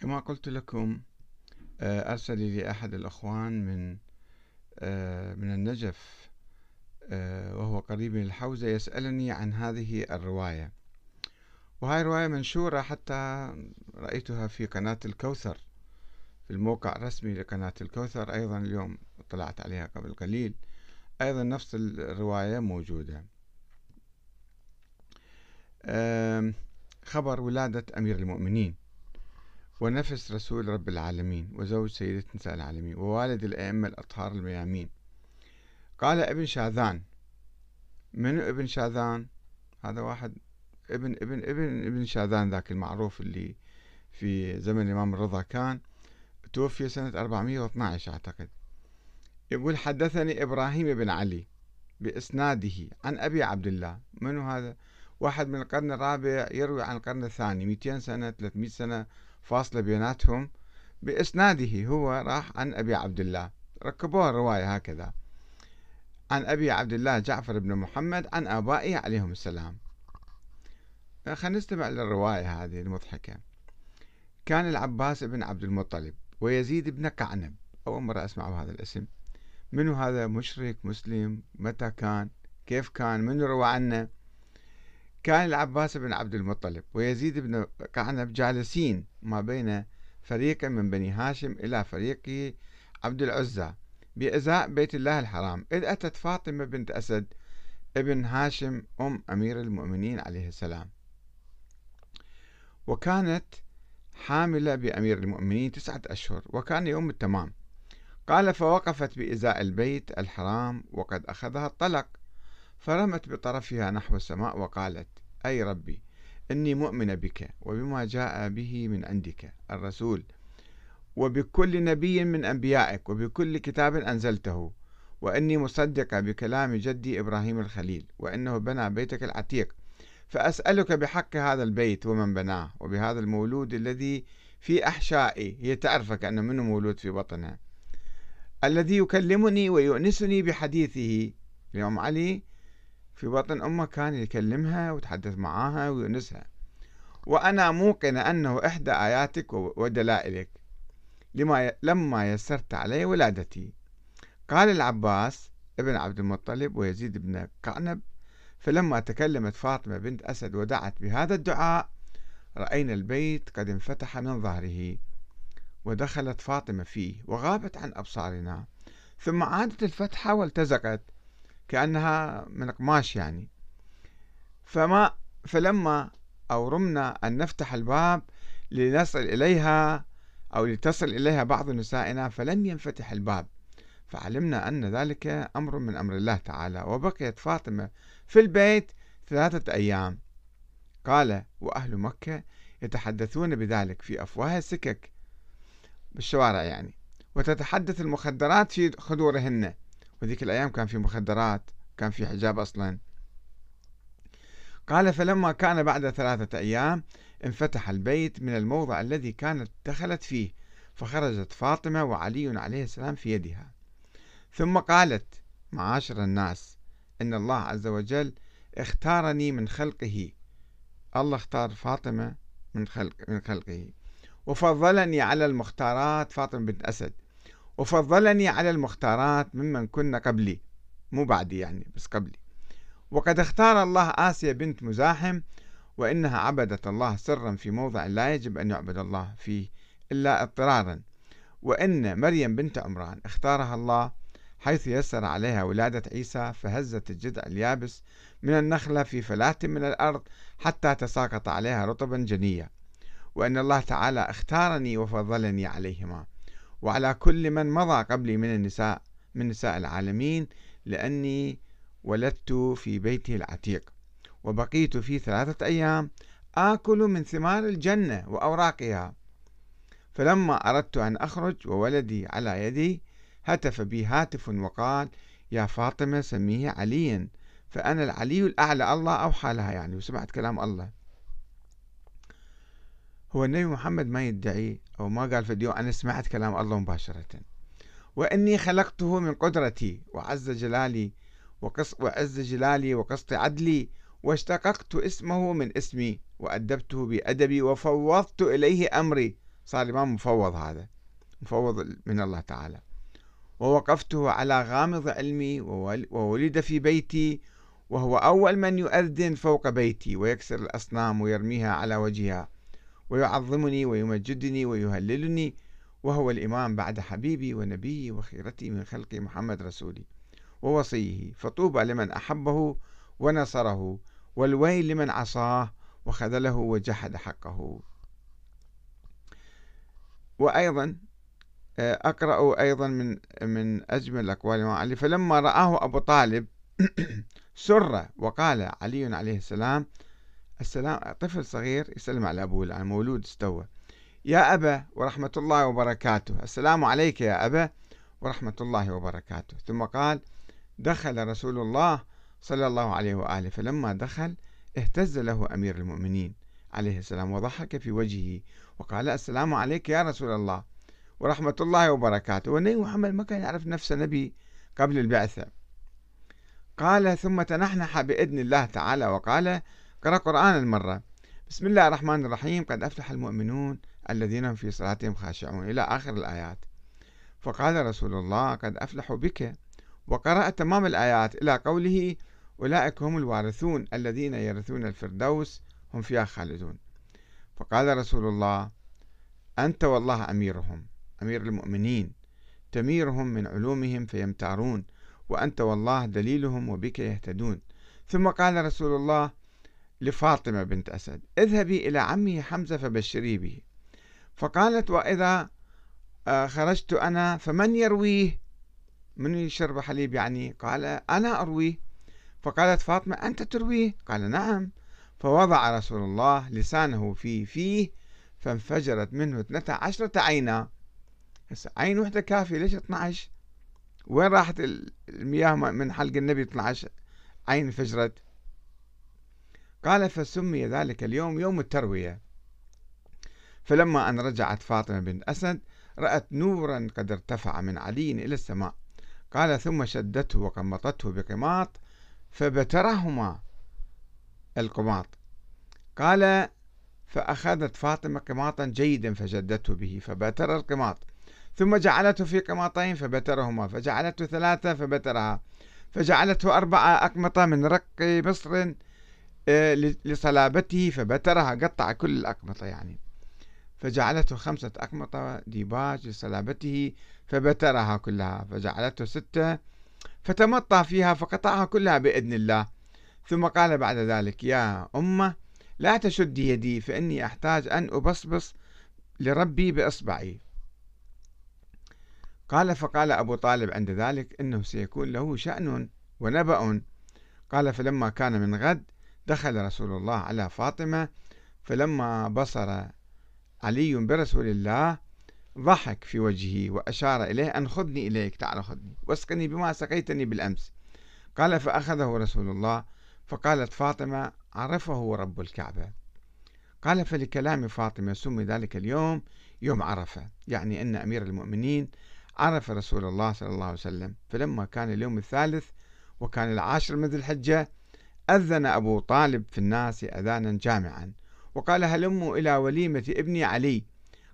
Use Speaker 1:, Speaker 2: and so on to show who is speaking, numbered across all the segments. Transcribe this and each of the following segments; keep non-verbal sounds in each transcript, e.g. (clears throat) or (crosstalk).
Speaker 1: كما قلت لكم آه، أرسل لي أحد الأخوان من آه، من النجف آه، وهو قريب من الحوزة يسألني عن هذه الرواية. وهاي رواية منشورة حتى رأيتها في قناة الكوثر في الموقع الرسمي لقناة الكوثر. أيضا اليوم طلعت عليها قبل قليل. أيضا نفس الرواية موجودة. خبر ولادة أمير المؤمنين. ونفس رسول رب العالمين وزوج سيدة نساء العالمين ووالد الأئمة الأطهار الميامين. قال ابن شاذان من ابن شاذان؟ هذا واحد. ابن ابن ابن ابن شاذان ذاك المعروف اللي في زمن الإمام الرضا كان توفي سنة 412 أعتقد. يقول حدثني إبراهيم بن علي بإسناده عن أبي عبد الله. منو هذا؟ واحد من القرن الرابع يروي عن القرن الثاني 200 سنة 300 سنة فاصلة بيناتهم بإسناده هو راح عن أبي عبد الله. ركبوها الرواية هكذا. عن أبي عبد الله جعفر بن محمد عن آبائه عليهم السلام. خلينا نستمع للرواية هذه المضحكة. كان العباس بن عبد المطلب ويزيد بن كعنب أول مرة أسمع بهذا الاسم. منو هذا؟ مشرك مسلم متى كان؟ كيف كان؟ منو روى عنه؟ كان العباس بن عبد المطلب ويزيد بن كعنب جالسين ما بين فريق من بني هاشم إلى فريق عبد العزى بإزاء بيت الله الحرام. إذ أتت فاطمة بنت أسد ابن هاشم أم أمير المؤمنين عليه السلام. وكانت حاملة بأمير المؤمنين تسعة أشهر وكان يوم التمام. قال فوقفت بإزاء البيت الحرام وقد أخذها الطلق فرمت بطرفها نحو السماء وقالت أي ربي إني مؤمنة بك وبما جاء به من عندك الرسول وبكل نبي من أنبيائك وبكل كتاب أنزلته وإني مصدقة بكلام جدي إبراهيم الخليل وإنه بنى بيتك العتيق فأسألك بحق هذا البيت ومن بناه وبهذا المولود الذي في أحشائي هي تعرفك أنه منه مولود في بطنها الذي يكلمني ويؤنسني بحديثه. اليوم علي في بطن أمه كان يكلمها ويتحدث معاها ويونسها. وأنا موقن أنه إحدى آياتك ودلائلك لما لما يسرت علي ولادتي. قال العباس ابن عبد المطلب ويزيد بن قعنب فلما تكلمت فاطمة بنت أسد ودعت بهذا الدعاء رأينا البيت قد انفتح من ظهره ودخلت فاطمة فيه وغابت عن أبصارنا. ثم عادت الفتحة والتزقت كأنها من قماش يعني. فما فلما أورمنا أن نفتح الباب لنصل إليها أو لتصل إليها بعض نسائنا فلم ينفتح الباب. فعلمنا أن ذلك أمر من أمر الله تعالى وبقيت فاطمة في البيت ثلاثة أيام. قال وأهل مكة يتحدثون بذلك في أفواه السكك بالشوارع يعني. وتتحدث المخدرات في خدورهن. وذيك الأيام كان في مخدرات كان في حجاب أصلا. قال فلما كان بعد ثلاثة أيام انفتح البيت من الموضع الذي كانت دخلت فيه فخرجت فاطمة وعلي عليه السلام في يدها. ثم قالت معاشر الناس إن الله عز وجل اختارني من خلقه. الله اختار فاطمة من خلق من خلقه. وفضلني على المختارات. فاطمة بنت أسد. وفضلني على المختارات ممن كن قبلي مو بعدي يعني بس قبلي. وقد اختار الله آسيا بنت مزاحم وإنها عبدت الله سرا في موضع لا يجب أن يعبد الله فيه إلا اضطرارا. وإن مريم بنت عمران اختارها الله حيث يسر عليها ولادة عيسى فهزت الجذع اليابس من النخلة في فلاة من الأرض حتى تساقط عليها رطبا جنيا وأن الله تعالى اختارني وفضلني عليهما. وعلى كل من مضى قبلي من النساء من نساء العالمين لأني ولدت في بيته العتيق. وبقيت فيه ثلاثة أيام آكل من ثمار الجنة وأوراقها. فلما أردت أن أخرج وولدي على يدي هتف بي هاتف وقال يا فاطمة سميه عليا فأنا العلي الأعلى. الله أوحى لها يعني وسمعت كلام الله. هو النبي محمد ما يدعي أو ما قال في أنا سمعت كلام الله مباشرة. وإني خلقته من قدرتي وعز جلالي وقص وعز جلالي وقسط عدلي واشتققت اسمه من اسمي وأدبته بأدبي وفوضت إليه أمري. صار إمام مفوض هذا مفوض من الله تعالى. ووقفته على غامض علمي وولد في بيتي وهو أول من يؤذن فوق بيتي ويكسر الأصنام ويرميها على وجهها. ويعظمني ويمجدني ويهللني وهو الإمام بعد حبيبي ونبيي وخيرتي من خلقي محمد رسولي ووصيه فطوبى لمن أحبه ونصره والويل لمن عصاه وخذله وجحد حقه. وأيضا آه، أقرأ أيضا من من أجمل أقوال الإمام علي فلما رآه أبو طالب (clears throat) سر وقال علي عليه السلام السلام طفل صغير يسلم على أبوه الآن مولود استوى. يا أبا ورحمة الله وبركاته. السلام عليك يا أبا ورحمة الله وبركاته. ثم قال دخل رسول الله صلى الله عليه وآله. فلما دخل اهتز له أمير المؤمنين عليه السلام وضحك في وجهه وقال السلام عليك يا رسول الله ورحمة الله وبركاته. والنبي محمد ما كان يعرف نفسه نبي قبل البعثة. قال ثم تنحنح بإذن الله تعالى وقال قرأ قرآن المرة. بسم الله الرحمن الرحيم. قد أفلح المؤمنون الذين هم في صلاتهم خاشعون. إلى آخر الآيات. فقال رسول الله قد أفلحوا بك. وقرأ تمام الآيات. إلى قوله أولئك هم الوارثون الذين يرثون الفردوس. هم فيها خالدون. فقال رسول الله أنت والله أميرهم أمير المؤمنين. تميرهم من علومهم فيمتارون. وأنت والله دليلهم وبك يهتدون. ثم قال رسول الله لفاطمة بنت أسد. اذهبي إلى عمه حمزة فبشري به. فقالت وإذا آه، خرجت أنا فمن يرويه؟ من يشرب حليب يعني؟ قال أنا أرويه. فقالت فاطمة أنت ترويه؟ قال نعم. فوضع رسول الله لسانه في فيه فانفجرت منه اثنتا عشرة عينا. عين وحدة كافية ليش 12 وين راحت المياه من حلق النبي 12 عين انفجرت. قال فسمي ذلك اليوم يوم التروية. فلما أن رجعت فاطمة بنت أسد رأت نورا قد ارتفع من علي إلى السماء. قال ثم شدته وقمطته بقماط فبترهما القماط. قال فأخذت فاطمة قماطا جيدا فجدته به فبتر القماط. ثم جعلته في قماطين فبترهما. فجعلته ثلاثة فبترها. فجعلته أربعة أقمطة من رق مصر لصلابته فبترها قطع كل الأقمطة يعني. فجعلته خمسة أقمطة ديباج لصلابته فبترها كلها. فجعلته ستة فتمطى فيها فقطعها كلها بإذن الله. ثم قال بعد ذلك يا أمة لا تشدي يدي فإني أحتاج أن أبصبص لربي بإصبعي. قال فقال أبو طالب عند ذلك إنه سيكون له شأن ونبأ. قال فلما كان من غد دخل رسول الله على فاطمة فلما بصر علي برسول الله ضحك في وجهه وأشار إليه أن خذني إليك تعال خذني واسقني بما سقيتني بالأمس. قال فأخذه رسول الله. فقالت فاطمة عرفه رب الكعبة. قال فلكلام فاطمة سمي ذلك اليوم يوم عرفة. يعني أن أمير المؤمنين عرف رسول الله صلى الله عليه وسلم. فلما كان اليوم الثالث وكان العاشر من ذي الحجة أذن أبو طالب في الناس أذانا جامعا وقال هلموا إلى وليمة ابني علي؟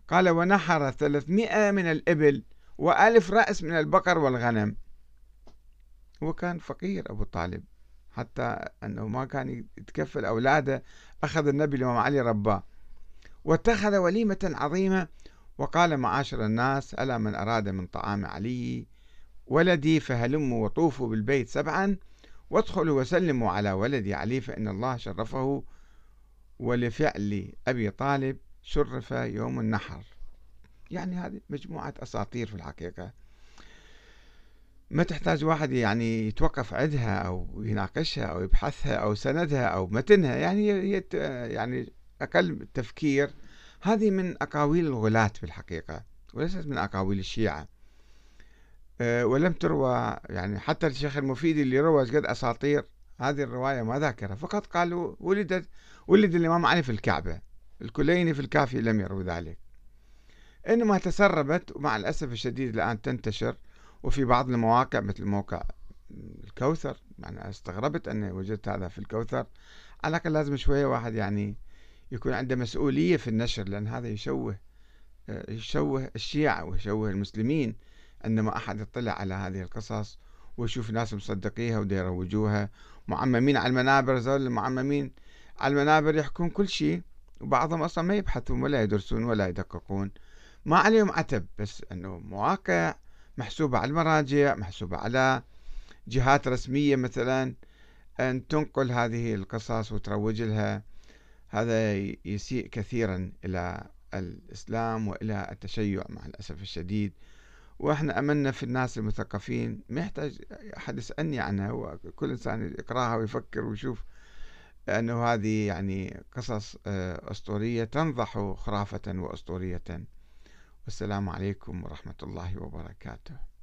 Speaker 1: قال ونحر ثلاثمائة من الإبل وألف رأس من البقر والغنم. هو كان فقير أبو طالب حتى أنه ما كان يتكفل أولاده أخذ النبي الإمام علي رباه. واتخذ وليمة عظيمة وقال معاشر الناس ألا من أراد من طعام علي ولدي فهلموا وطوفوا بالبيت سبعا؟ وادخلوا وسلموا على ولدي علي فإن الله شرفه ولفعل أبي طالب شرف يوم النحر. يعني هذه مجموعة أساطير في الحقيقة. ما تحتاج واحد يعني يتوقف عندها أو يناقشها أو يبحثها أو سندها أو متنها يعني يعني أقل تفكير. هذه من أقاويل الغلاة في الحقيقة وليست من أقاويل الشيعة. ولم تروى يعني حتى الشيخ المفيد اللي روى قد أساطير هذه الرواية ما ذاكرها فقط قالوا ولدت ولد الإمام علي في الكعبة الكليني في الكافي لم يروا ذلك. إنما تسربت ومع الأسف الشديد الآن تنتشر وفي بعض المواقع مثل موقع الكوثر يعني استغربت أني وجدت هذا في الكوثر على الأقل لازم شوية واحد يعني يكون عنده مسؤولية في النشر لأن هذا يشوه يشوه الشيعة ويشوه المسلمين عندما أحد يطلع على هذه القصص ويشوف ناس مصدقيها ويروجوها معممين على المنابر زول المعممين على المنابر يحكون كل شيء وبعضهم أصلا ما يبحثون ولا يدرسون ولا يدققون. ما عليهم عتب بس أنه مواقع محسوبة على المراجع محسوبة على جهات رسمية مثلا أن تنقل هذه القصص وتروج لها. هذا يسيء كثيرا إلى الإسلام وإلى التشيع مع الأسف الشديد. وإحنا أملنا في الناس المثقفين. ما يحتاج أحد يسألني عنها وكل إنسان يقرأها ويفكر ويشوف أنه هذه يعني قصص آه، أسطورية تنضح خرافة وأسطورية. والسلام عليكم ورحمة الله وبركاته.